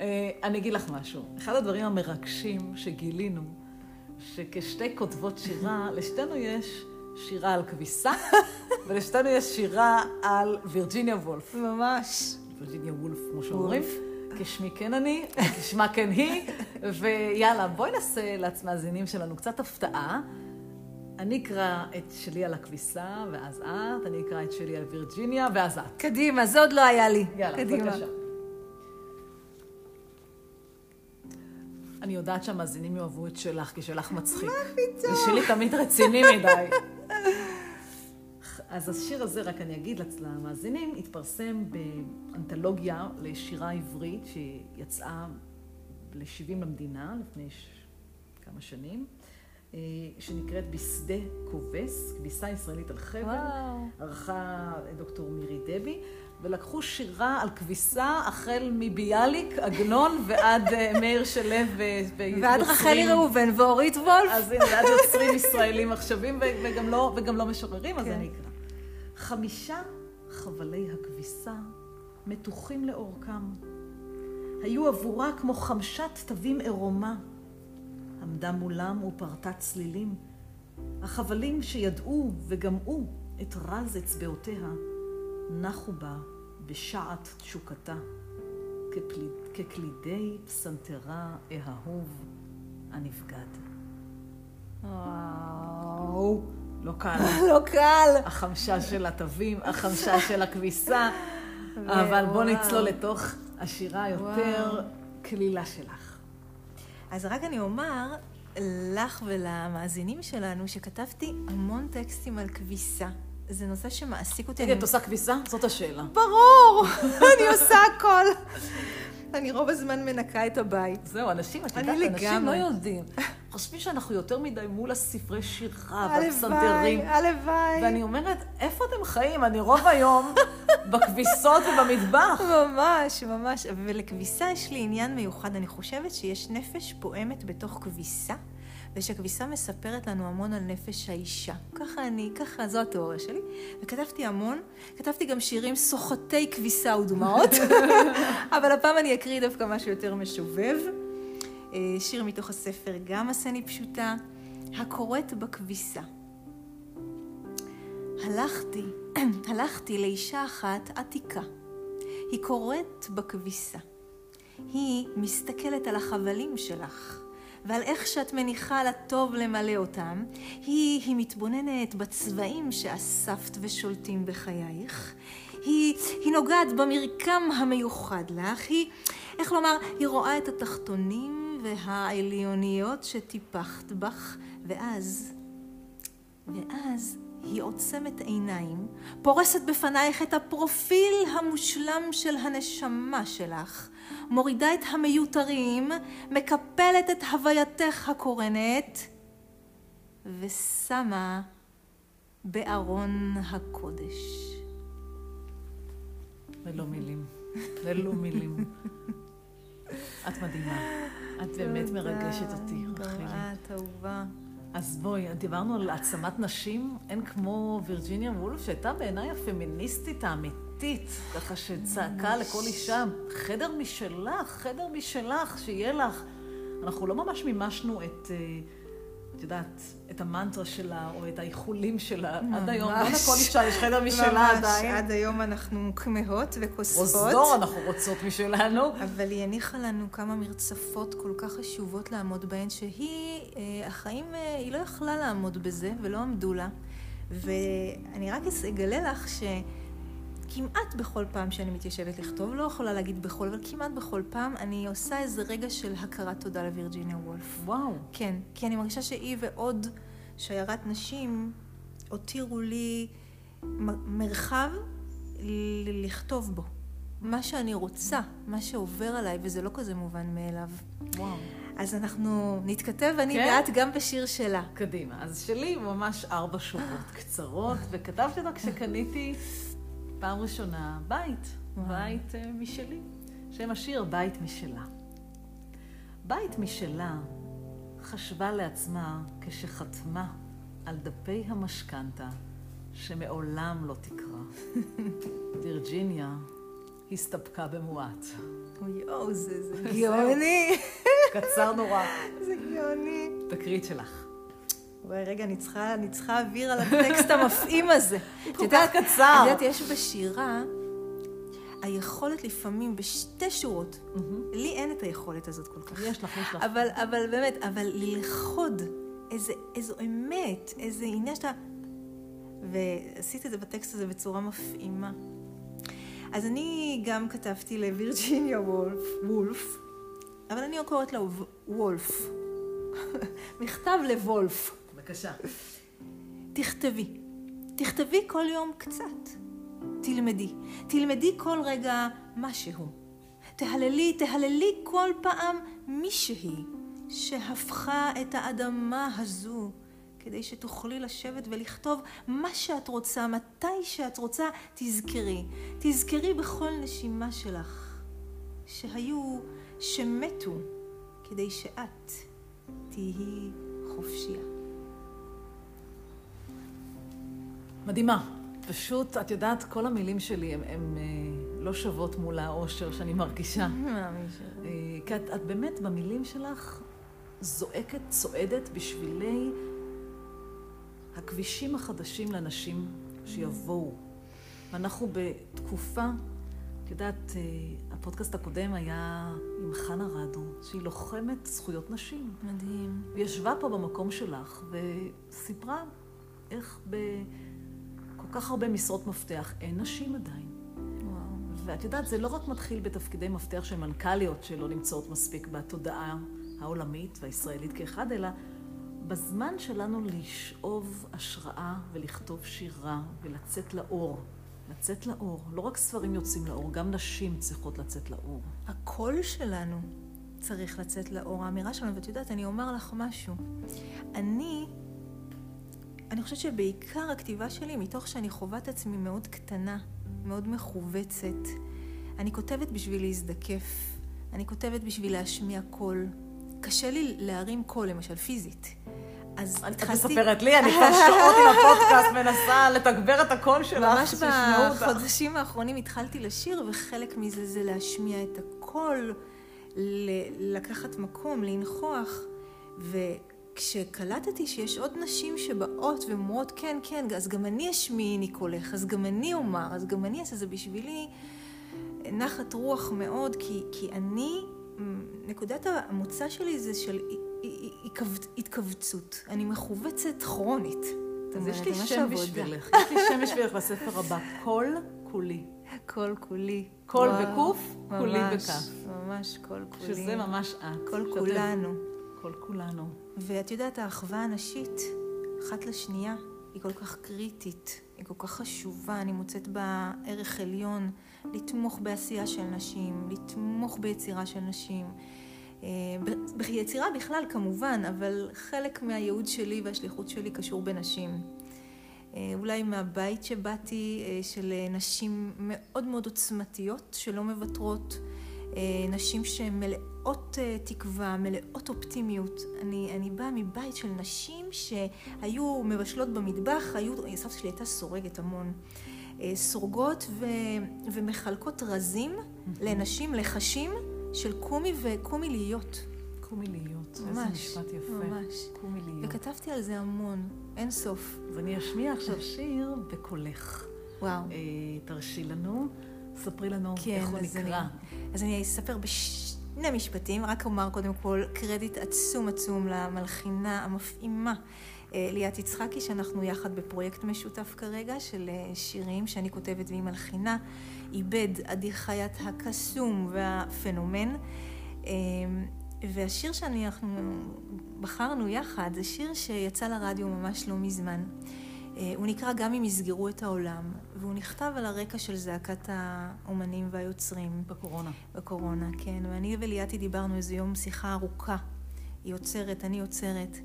אה, אני אגיד לך משהו. אחד הדברים המרגשים שגילינו, שכשתי כותבות שירה, לשתינו יש שירה על כביסה, ולשתינו יש שירה על וירג'יניה וולף. ממש. וירג'יניה וולף, כמו שאומרים. כשמי כן אני, כשמה כן היא, ויאללה, בואי נעשה לעצמאזינים שלנו קצת הפתעה. אני אקרא את שלי על הכביסה, ואז את, אני אקרא את שלי על וירג'יניה, ואז את. קדימה, זה עוד לא היה לי. יאללה, קדימה. בבקשה. אני יודעת שהמאזינים יאהבו את שלך, כי שלך מצחיק. מה פתאום? ושלי תמיד רציני מדי. אז השיר הזה, רק אני אגיד למאזינים, התפרסם באנתולוגיה לשירה עברית שיצאה ל-70 למדינה לפני ש... כמה שנים, שנקראת בשדה כובס, כביסה ישראלית על חבל. וואו. ערכה דוקטור מירי דבי, ולקחו שירה על כביסה החל מביאליק, עגנון ועד אה, מאיר שלו. ועד ויוצרים- רחלי ראובן ואורית וולף. אז הנה, ועד יוצרים ישראלים עכשווים וגם לא, וגם לא משוררים, אז כן. אני אקרא. חמישה חבלי הכביסה מתוחים לאורכם. היו עבורה כמו חמשת תווים עירומה. עמדה מולם ופרטה צלילים. החבלים שידעו וגמעו את רז אצבעותיה, נחו בה בשעת תשוקתה, כפליד, כקלידי פסנתרה אהוב הנבגד. וואו. לא קל. לא קל. החמשה של התווים, החמשה של הכביסה, אבל בוא וואו. נצלול לתוך השירה היותר. כלילה שלך. אז רק אני אומר לך ולמאזינים שלנו שכתבתי המון טקסטים על כביסה. זה נושא שמעסיק אותי. תגידי, אני- את עושה כביסה? זאת השאלה. ברור, אני עושה הכל. אני רוב הזמן מנקה את הבית. זהו, אנשים, את יודעת, אנשים לא. יודעים. חושבים שאנחנו יותר מדי מול הספרי שירה הלוואי, והפסנתרים. הלוואי. ואני אומרת, איפה אתם חיים? אני רוב היום בכביסות ובמטבח. ממש, ממש. ולכביסה יש לי עניין מיוחד. אני חושבת שיש נפש פועמת בתוך כביסה, ושכביסה מספרת לנו המון על נפש האישה. ככה אני, ככה, זו התיאוריה שלי. וכתבתי המון. כתבתי גם שירים סוחטי כביסה ודמעות, אבל הפעם אני אקריא דווקא משהו יותר משובב. אה, שיר מתוך הספר גם עשני פשוטה, הקוראת בכביסה. הלכתי, הלכתי לאישה אחת עתיקה. היא קוראת בכביסה. היא מסתכלת על החבלים שלך, ועל איך שאת מניחה לטוב למלא אותם. היא, היא מתבוננת בצבעים שאספת ושולטים בחייך. היא, היא נוגעת במרקם המיוחד לך. היא, איך לומר, היא רואה את התחתונים והעליוניות שטיפחת בך, ואז ואז היא עוצמת עיניים, פורסת בפנייך את הפרופיל המושלם של הנשמה שלך, מורידה את המיותרים, מקפלת את הווייתך הקורנת, ושמה בארון הקודש. ללא מילים. ללא מילים. את מדהימה. את באמת מרגשת אותי, רחלי. את אהובה. אז בואי, דיברנו על העצמת נשים, אין כמו וירג'יניה וולף, שהייתה בעיניי הפמיניסטית האמיתית, ככה שצעקה לכל אישה, חדר משלך, חדר משלך, שיהיה לך. אנחנו לא ממש מימשנו את, אה, את יודעת, את המנטרה שלה, או את האיחולים שלה עד היום. לא לכל אישה יש חדר משלה ממש, עדיין. עד היום אנחנו כמהות וכוספות. פרוזדור אנחנו רוצות משלנו. אבל היא הניחה לנו כמה מרצפות כל כך חשובות לעמוד בהן, שהיא, אה, החיים, אה, היא לא יכלה לעמוד בזה, ולא עמדו לה. ואני רק אגלה לך שכמעט בכל פעם שאני מתיישבת לכתוב, לא יכולה להגיד בכל, אבל כמעט בכל פעם, אני עושה איזה רגע של הכרת תודה לווירג'יניה וולף. וואו. כן, כי אני מרגישה שהיא ועוד שיירת נשים הותירו לי מרחב ל- לכתוב בו. מה שאני רוצה, מה שעובר עליי, וזה לא כזה מובן מאליו. וואו. אז אנחנו נתכתב, אני כן? ואת, גם בשיר שלה. קדימה. אז שלי ממש ארבע שורות קצרות, וכתבתי אותה כשקניתי פעם ראשונה בית. בית אה, משלי. שם השיר בית משלה. בית משלה חשבה לעצמה כשחתמה על דפי המשכנתה שמעולם לא תקרא. וירג'יניה הסתפקה במועט. יואו, זה זה גאוני. קצר נורא. זה גאוני. תקריא את שלך. רגע, אני צריכה, אני צריכה אוויר על הטקסט המפעים הזה. כל כך קצר. את יודעת, יש בשירה היכולת לפעמים בשתי שורות, לי אין את היכולת הזאת כל כך. יש לך, יש לך. אבל, אבל באמת, אבל ללכוד איזה, איזו אמת, איזה עניין שאתה... ועשית את זה בטקסט הזה בצורה מפעימה. אז אני גם כתבתי לווירג'יניה וולף, וולף, אבל אני קוראת לה וולף. מכתב לוולף. בבקשה. תכתבי. תכתבי כל יום קצת. תלמדי. תלמדי כל רגע משהו. תהללי, תהללי כל פעם מישהי שהפכה את האדמה הזו כדי שתוכלי לשבת ולכתוב מה שאת רוצה, מתי שאת רוצה, תזכרי. תזכרי בכל נשימה שלך שהיו, שמתו, כדי שאת תהיי חופשייה. מדהימה. פשוט, את יודעת, כל המילים שלי הן אה, לא שוות מול האושר שאני מרגישה. אה, כי את, את באמת במילים שלך זועקת, צועדת בשבילי הכבישים החדשים לנשים שיבואו. ואנחנו בתקופה, את יודעת, אה, הפודקאסט הקודם היה עם חנה רדו, שהיא לוחמת זכויות נשים. מדהים. והיא ישבה פה במקום שלך וסיפרה איך בכל כך הרבה משרות מפתח אין נשים עדיין. וואו. ואת יודעת, זה לא רק מתחיל בתפקידי מפתח של מנכ"ליות שלא נמצאות מספיק בתודעה העולמית והישראלית כאחד, אלא בזמן שלנו לשאוב השראה ולכתוב שירה ולצאת לאור. לצאת לאור. לא רק ספרים יוצאים לאור, גם נשים צריכות לצאת לאור. הקול שלנו צריך לצאת לאור, האמירה שלנו, ואת יודעת, אני אומר לך משהו. אני, אני חושבת שבעיקר הכתיבה שלי, מתוך שאני חווה את עצמי מאוד קטנה, מאוד מכווצת, אני כותבת בשביל להזדקף, אני כותבת בשביל להשמיע קול. קשה לי להרים קול, למשל פיזית. אז את התחלתי... מספרת לי, אני כבר שעות עם הפודקאסט מנסה לתגבר את הקול שלך, ממש. בחודשים האחרונים התחלתי לשיר, וחלק מזה זה להשמיע את הקול, לקחת מקום, לנכוח. וכשקלטתי שיש עוד נשים שבאות ואומרות, כן, כן, אז גם אני אשמיעי קולך, אז גם אני אומר, אז גם אני אעשה זה בשבילי נחת רוח מאוד, כי, כי אני, נקודת המוצא שלי זה של התכווצות. אני מכווצת כרונית. אז יש לי שם. בשבילך, יש לי שם בשבילך בספר הבא, כל כולי. כל כולי. וואו, בקוף, כולי בכף. ממש כל כולי. שזה ממש את. כל כולנו. כל כולנו. ואת יודעת, האחווה הנשית, אחת לשנייה, היא כל כך קריטית, היא כל כך חשובה, אני מוצאת בה ערך עליון, לתמוך בעשייה של נשים, לתמוך ביצירה של נשים. אה, ביצירה בכלל כמובן, אבל חלק מהייעוד שלי והשליחות שלי קשור בנשים. אה, אולי מהבית שבאתי, אה, של נשים מאוד מאוד עוצמתיות, שלא מוותרות, נשים שהן מלאות אה, תקווה, מלאות אופטימיות. אני, אני באה מבית של נשים שהיו מבשלות במטבח, היו, סבתא שלי הייתה סורגת המון. אה, סורגות ו, ומחלקות רזים לנשים, לחשים של קומי וקומי להיות. קומי להיות. איזה ממש, משפט יפה. ממש. קומי להיות. וכתבתי על זה המון, אין סוף. אז אני אשמיע עכשיו שיר בקולך. וואו. אה, תרשי לנו, ספרי לנו כן, איך הוא אז אני- נקרא. אז אני אספר בשני משפטים, רק אומר קודם כל קרדיט עצום עצום למלחינה המפעימה אה, ליאת יצחקי, שאנחנו יחד בפרויקט משותף כרגע של אה, שירים שאני כותבת והיא מלחינה. איבד עדי חיית הקסום והפנומן. אה, והשיר שאנחנו בחרנו יחד זה שיר שיצא לרדיו ממש לא מזמן. אה, הוא נקרא גם אם יסגרו את העולם, והוא נכתב על הרקע של זעקת האומנים והיוצרים בקורונה. בקורונה, כן. ואני וליאתי דיברנו איזה יום שיחה ארוכה. היא עוצרת, אני עוצרת.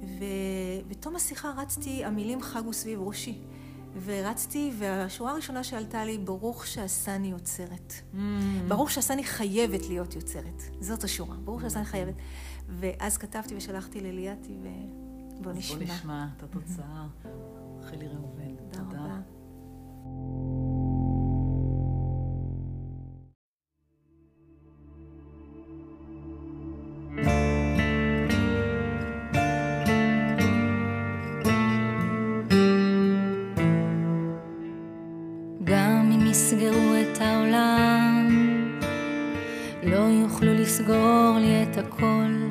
ובתום השיחה רצתי, המילים חגו סביב ראשי. ורצתי, והשורה הראשונה שעלתה לי, ברוך שעשני יוצרת. Mm. ברוך שעשני חייבת להיות יוצרת. זאת השורה, ברוך שעשני חייבת. ואז כתבתי ושלחתי לליאתי, ובוא נשמע. בוא נשמע את התוצאה. רחלי ראובן. תודה רבה. לסגור לי את הכל.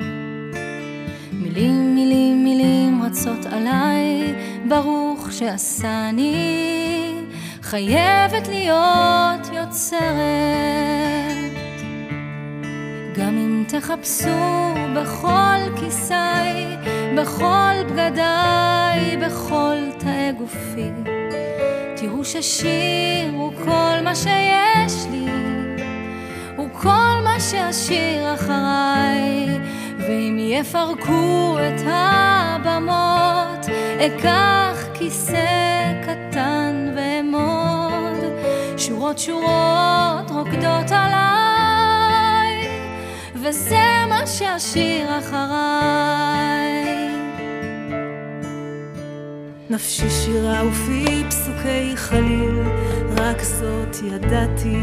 מילים, מילים, מילים רצות עליי, ברוך שעשני, חייבת להיות יוצרת. גם אם תחפשו בכל כיסאי, בכל בגדיי, בכל תאי גופי, תראו ששיר הוא כל מה שיש לי. הוא כל מה שאשאיר אחריי, ואם יפרקו את הבמות, אקח כיסא קטן ואמוד, שורות שורות רוקדות עליי, וזה מה שאשאיר אחריי. נפשי שירה ופי פסוקי חליל, רק זאת ידעתי.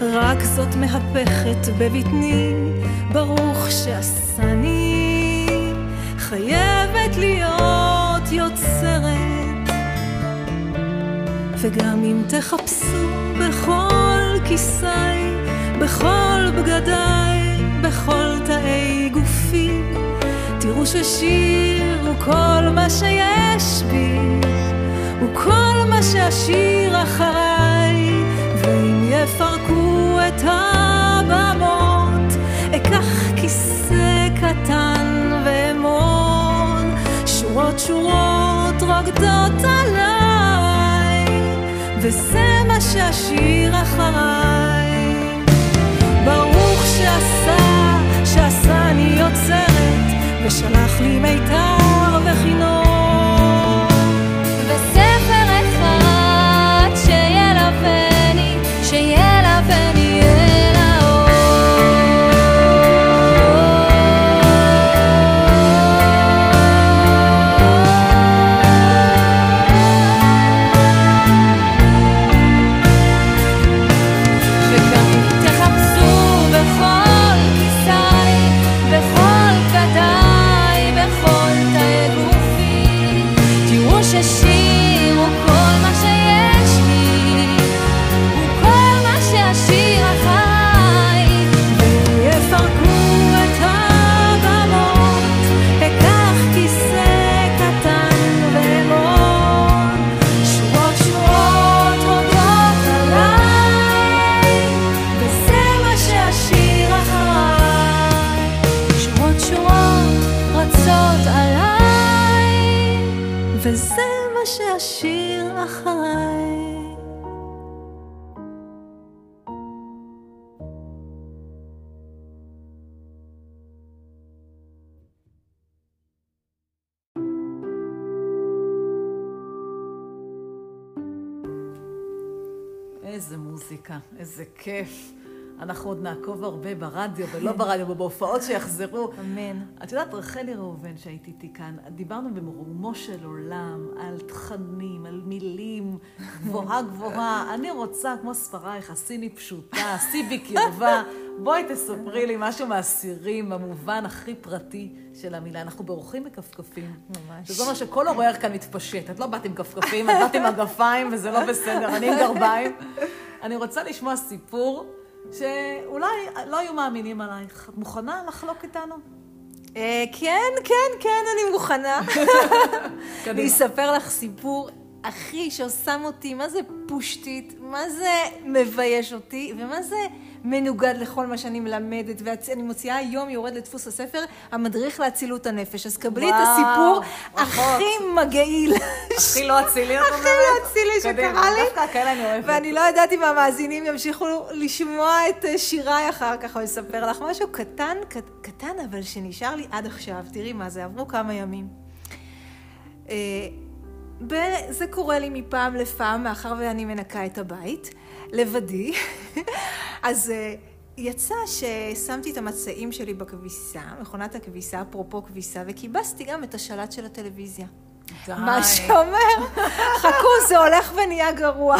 רק זאת מהפכת בבטני, ברוך שעשני, חייבת להיות יוצרת. וגם אם תחפשו בכל כיסאי, בכל בגדיי, בכל תאי גופי, תראו ששיר הוא כל מה שיש בי, הוא כל מה שאשיר אחריי, ואם יפרקו את הבמות, שורות שורות רוקדות עליי, וזה מה שאשאיר אחריי. ברוך שעשה, שעשני יוצרת, ושלח לי מיתר וכינור. איזה כיף. אנחנו עוד נעקוב הרבה ברדיו, ולא ברדיו, בהופעות שיחזרו. אמן. את יודעת, רחלי ראובן, שהייתי איתי כאן, דיברנו במרומו של עולם על תכנים, על מילים, גבוהה גבוהה. אני רוצה, כמו ספרייך, הסיני פשוטה, סיבי קרבה. בואי תספרי לי משהו מהסירים, במובן הכי פרטי של המילה. אנחנו בורחים בכפכפים. ממש. זה אומר שכל אורח כאן מתפשט. את לא באת עם כפכפים, את באת עם מגפיים, וזה לא בסדר, אני עם גרביים. אני רוצה לשמוע סיפור שאולי לא היו מאמינים עלייך. את מוכנה לחלוק איתנו? אה, כן, כן, כן, אני מוכנה. אני אספר לך סיפור הכי ששם אותי, מה זה פושטית, מה זה מבייש אותי, ומה זה מנוגד לכל מה שאני מלמדת, ואני מוציאה היום, יורד לדפוס הספר, המדריך לאצילות הנפש. אז קבלי את הסיפור הכי מגעיל. הכי לא אצילי, הכי לא אצילי שקרה לי. דווקא כאלה אני אוהבת. ואני לא יודעת אם המאזינים ימשיכו לשמוע את אה, שיריי אחר כך, או לספר לך משהו קטן, קטן, אבל שנשאר לי עד עכשיו. תראי מה זה, עברו כמה ימים. אה, זה קורה לי מפעם לפעם, מאחר ואני מנקה את הבית. לבדי. אז אה, יצא ששמתי את המצעים שלי בכביסה, מכונת הכביסה, אפרופו כביסה, וכיבסתי גם את השלט של הטלוויזיה. די. מה שאומר, חכו, זה הולך ונהיה גרוע.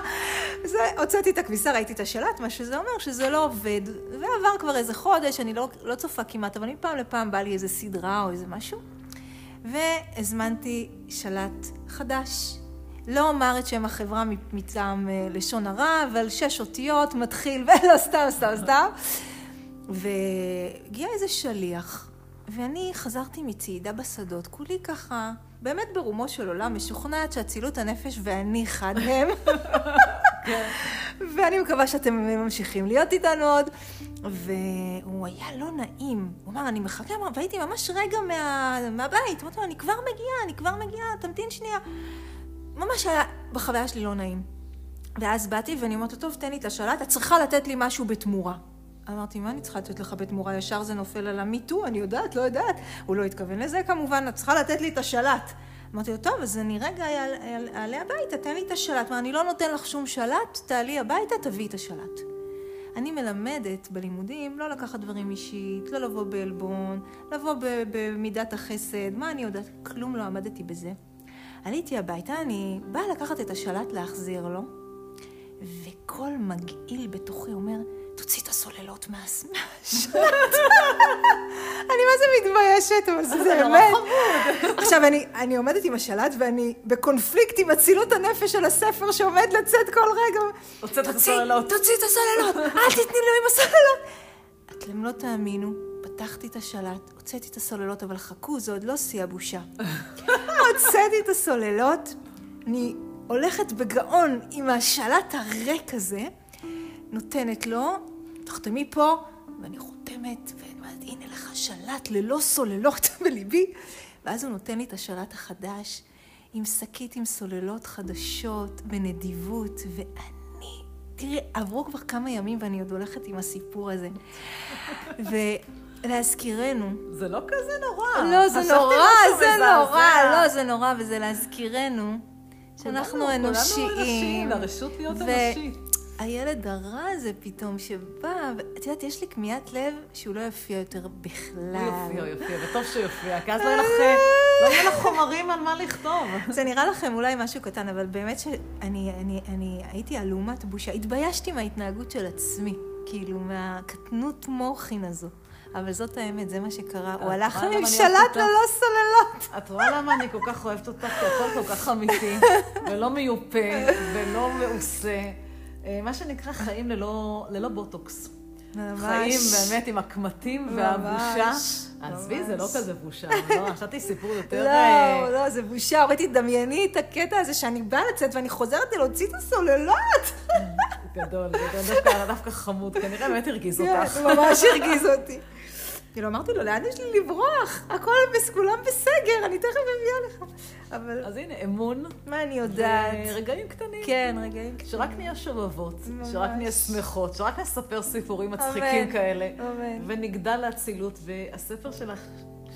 זה, הוצאתי את הכביסה, ראיתי את השלט, מה שזה אומר שזה לא עובד. ועבר כבר איזה חודש, אני לא, לא צופה כמעט, אבל מפעם לפעם בא לי איזה סדרה או איזה משהו. והזמנתי שלט חדש. לא אומר את שם החברה מטעם אה, לשון הרע, אבל שש אותיות, מתחיל, ולא סתם, סתם, סתם. והגיע איזה שליח, ואני חזרתי מצעידה בשדות, כולי ככה, באמת ברומו של עולם, משוכנעת שאצילות הנפש ואני חד מהם. ואני מקווה שאתם ממשיכים להיות איתנו עוד. והוא היה לא נעים. הוא אמר, אני מחכה, והייתי ממש רגע מה... מהבית. אמרתי לו, אני כבר מגיעה, אני כבר מגיעה, תמתין שנייה. ממש היה בחוויה שלי לא נעים. ואז באתי ואני אומרת לו, טוב, תן לי את השלט, את צריכה לתת לי משהו בתמורה. אמרתי, מה אני צריכה לתת לך בתמורה? ישר זה נופל על המיטו, אני יודעת, לא יודעת. הוא לא התכוון לזה כמובן, את צריכה לתת לי את השלט. אמרתי לו, טוב, אז אני רגע אעלה הביתה, תן לי את השלט. מה, אני לא נותן לך שום שלט, תעלי הביתה, תביאי את השלט. אני מלמדת בלימודים לא לקחת דברים אישית, לא לבוא בעלבון, לבוא במידת החסד, מה אני יודעת? כלום לא עמדתי בזה. עליתי הביתה, אני באה לקחת את השלט להחזיר לו, וכל מגעיל בתוכי אומר, תוציא את הסוללות מהשלט. אני מה זה מתביישת, אבל זה באמת. עכשיו, אני, אני עומדת עם השלט ואני בקונפליקט עם אצילות הנפש של הספר שעומד לצאת כל רגע. הוצאת את הסוללות. תוציא את הסוללות, אל תתני לו עם הסוללות. אתם לא תאמינו, פתחתי את השלט, הוצאתי את הסוללות, אבל חכו, זה עוד לא שיא הבושה. הוצאתי את הסוללות, אני הולכת בגאון עם השלט הריק הזה, נותנת לו, תחתמי פה, ואני חותמת, ואני אומרת, הנה לך שלט ללא סוללות בליבי. ואז הוא נותן לי את השלט החדש, עם שקית עם סוללות חדשות, בנדיבות, ואני, תראי, עברו כבר כמה ימים ואני עוד הולכת עם הסיפור הזה. ולהזכירנו. זה לא כזה נורא. לא, זה נורא, זה נורא, לא, זה נורא, וזה להזכירנו. שאנחנו אנושיים. כולנו אנשים, לרשות להיות אנושית. הילד הרע הזה פתאום שבא, ואת יודעת, יש לי כמיהת לב שהוא לא יופיע יותר בכלל. הוא יופיע, הוא יופיע, וטוב שיופיע, כי אז לא יהיה לך, לא יהיה לך חומרים על מה לכתוב. זה נראה לכם אולי משהו קטן, אבל באמת שאני אני, אני הייתי עלומת בושה. התביישתי מההתנהגות של עצמי, כאילו, מהקטנות מוחין הזו. אבל זאת האמת, זה מה שקרה. הוא הלך עם שלט ללא סוללות. את רואה למה אני כל כך אוהבת אותך? כי הכל כל כך אמיתי, ולא מיופה, ולא מעושה. אה, מה שנקרא חיים ללא, ללא בוטוקס. ממש. חיים באמת עם הקמטים והבושה. עזבי, זה לא כזה בושה. לא, חשבתי סיפור יותר... לא, אה, לא, זה בושה. אמרתי, דמייני את הקטע הזה שאני באה לצאת ואני חוזרת להוציא את הסוללות. גדול, גדול, דווקא חמוד. כנראה באמת הרגיז כן, אותך. ממש הרגיז אותי. כאילו, אמרתי לו, לאן יש לי לברוח? הכל, כולם בסגר, אני תכף מביאה לך. אבל... אז הנה, אמון. מה אני יודעת? רגעים קטנים. כן, רגעים קטנים. שרק נהיה שובבות, שרק נהיה שמחות, שרק נספר סיפורים מצחיקים כאלה. אמן. ונגדל לאצילות, והספר שלך...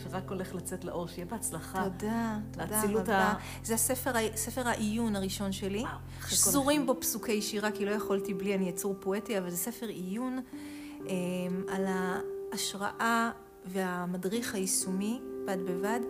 שרק הולך לצאת לאור, שיהיה בהצלחה. תודה, תודה רבה. ה... זה הספר, ספר העיון הראשון שלי. שזורים בו פסוקי שירה, כי לא יכולתי בלי, אני יצור פואטי, אבל זה ספר עיון אה, על ה... ההשראה והמדריך היישומי, בד בבד,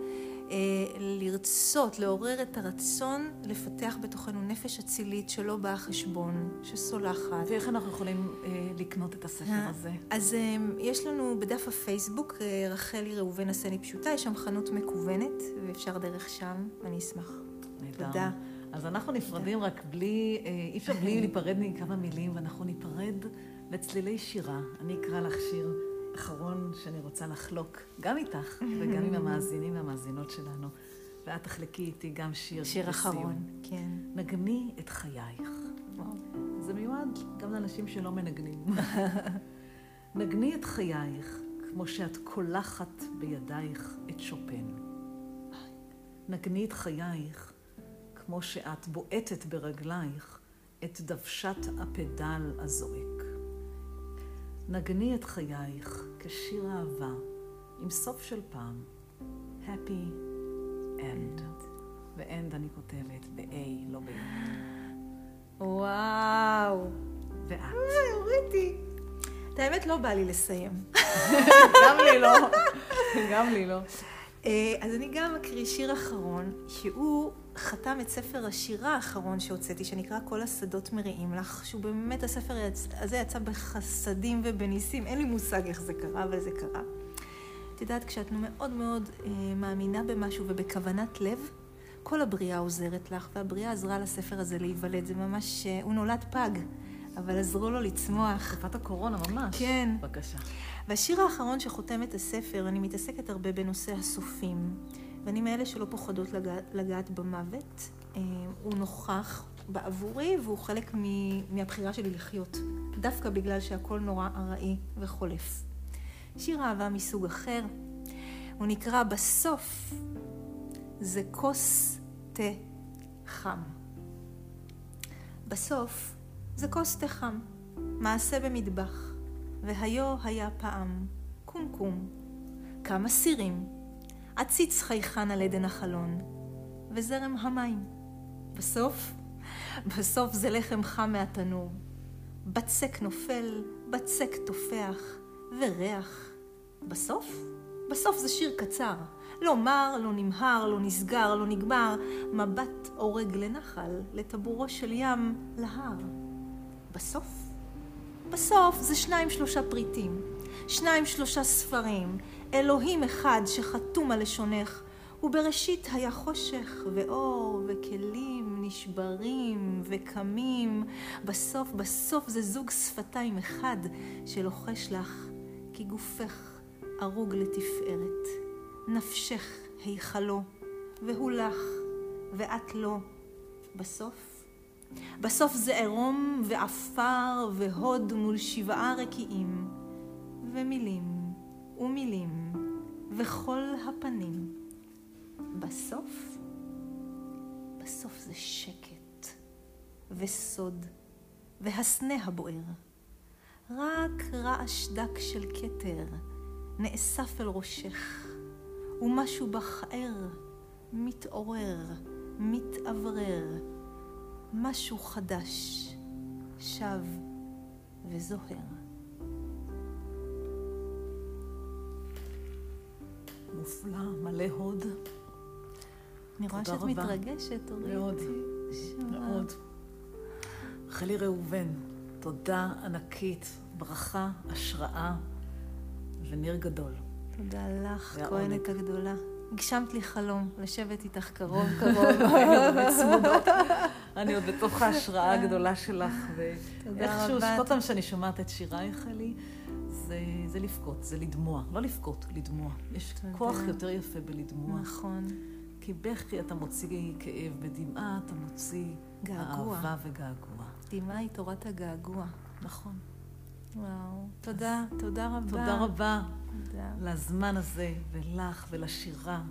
אה, לרצות, לעורר את הרצון לפתח בתוכנו נפש אצילית שלא באה חשבון, שסולחת. ואיך אנחנו יכולים אה, לקנות את הספר אה, הזה? אז אה, יש לנו בדף הפייסבוק, אה, רחלי ראובן הסני פשוטה, יש שם חנות מקוונת, ואפשר דרך שם, אני אשמח. נהדר. תודה. אז אנחנו נפרדים רק בלי, אה, אי אפשר בלי להיפרד מכמה מילים, ואנחנו ניפרד לצלילי שירה. אני אקרא לך שיר. אחרון שאני רוצה לחלוק, גם איתך וגם עם המאזינים והמאזינות שלנו. ואת תחלקי איתי גם שיר שיר אחרון, כן. נגני את חייך. זה מיועד גם לאנשים שלא מנגנים. נגני את חייך כמו שאת קולחת בידייך את שופן. נגני את חייך כמו שאת בועטת ברגלייך את דוושת הפדל הזועק. נגני את חייך כשיר אהבה, עם סוף של פעם, happy end. ו-end אני כותבת ב-A, לא ב-A. וואו. ואת. אוי, הוריתי. את האמת לא בא לי לסיים. גם לי לא. גם לי לא. אה, אז אני גם אקריא שיר אחרון, שהוא חתם את ספר השירה האחרון שהוצאתי, שנקרא כל השדות מריעים לך, שהוא באמת, הספר הזה יצא בחסדים ובניסים, אין לי מושג איך זה קרה, אבל זה קרה. את יודעת, כשאת מאוד מאוד אה, מאמינה במשהו ובכוונת לב, כל הבריאה עוזרת לך, והבריאה עזרה לספר הזה להיוולד. זה ממש, אה, הוא נולד פג, אבל עזרו לו לצמוח. תקופת הקורונה ממש. כן. בבקשה. והשיר האחרון שחותם את הספר, אני מתעסקת הרבה בנושא הסופים, ואני מאלה שלא פוחדות לגעת, לגעת במוות. אה, הוא נוכח בעבורי והוא חלק מהבחירה שלי לחיות, דווקא בגלל שהכל נורא ארעי וחולף. שיר אהבה מסוג אחר, הוא נקרא בסוף זה כוס תה חם. בסוף זה כוס תה חם, מעשה במטבח, והיו היה פעם קומקום, כמה סירים, עציץ חייכן על עדן החלון, וזרם המים. בסוף, בסוף זה לחם חם מהתנור. בצק נופל, בצק תופח, וריח. בסוף, בסוף זה שיר קצר. לא מר, לא נמהר, לא נסגר, לא נגמר, מבט אורג לנחל, לטבורו של ים, להר. בסוף, בסוף זה שניים שלושה פריטים, שניים שלושה ספרים, אלוהים אחד שחתום על לשונך, ובראשית היה חושך ואור וכלים נשברים וקמים. בסוף, בסוף זה זוג שפתיים אחד שלוחש לך כי גופך ארוג לתפארת. נפשך היכלו, והוא לך, ואת לא. בסוף? בסוף זה עירום ועפר והוד מול שבעה רקיעים, ומילים ומילים, וכל הפנים. בסוף? בסוף זה שקט, וסוד, והסנה הבוער. רק רעש דק של כתר נאסף אל ראשך, ומשהו בכער מתעורר, מתאוורר, משהו חדש, שב וזוהר. מופלא, מלא הוד. אני רואה שאת מתרגשת, אורית. מאוד, מאוד. רחלי ראובן, תודה ענקית, ברכה, השראה וניר גדול. תודה לך, כהנת הגדולה. הגשמת לי חלום, לשבת איתך קרוב קרוב. אני עוד בתוך ההשראה הגדולה שלך, ואיכשהו, כל פעם שאני שומעת את שירייך, אלי, זה, זה לבכות, זה לדמוע. לא לבכות, לדמוע. יש תודה. כוח יותר יפה בלדמוע. נכון. כי בכי אתה מוציא כאב, בדמעה אתה מוציא געגוע. אהבה וגעגוע. דמעה היא תורת הגעגוע. נכון. וואו. תודה, תודה רבה. תודה רבה. תודה. לזמן הזה, ולך, ולשירה.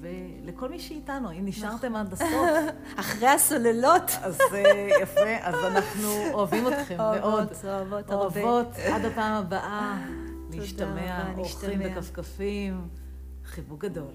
ולכל מי שאיתנו, אם נשארתם עד הסוף. אחרי הסוללות. אז יפה, אז אנחנו אוהבים אתכם מאוד. אוהבות, אוהבות. אוהבות, עד הפעם הבאה, להשתמע, אורחים וכפכפים. חיבוק גדול.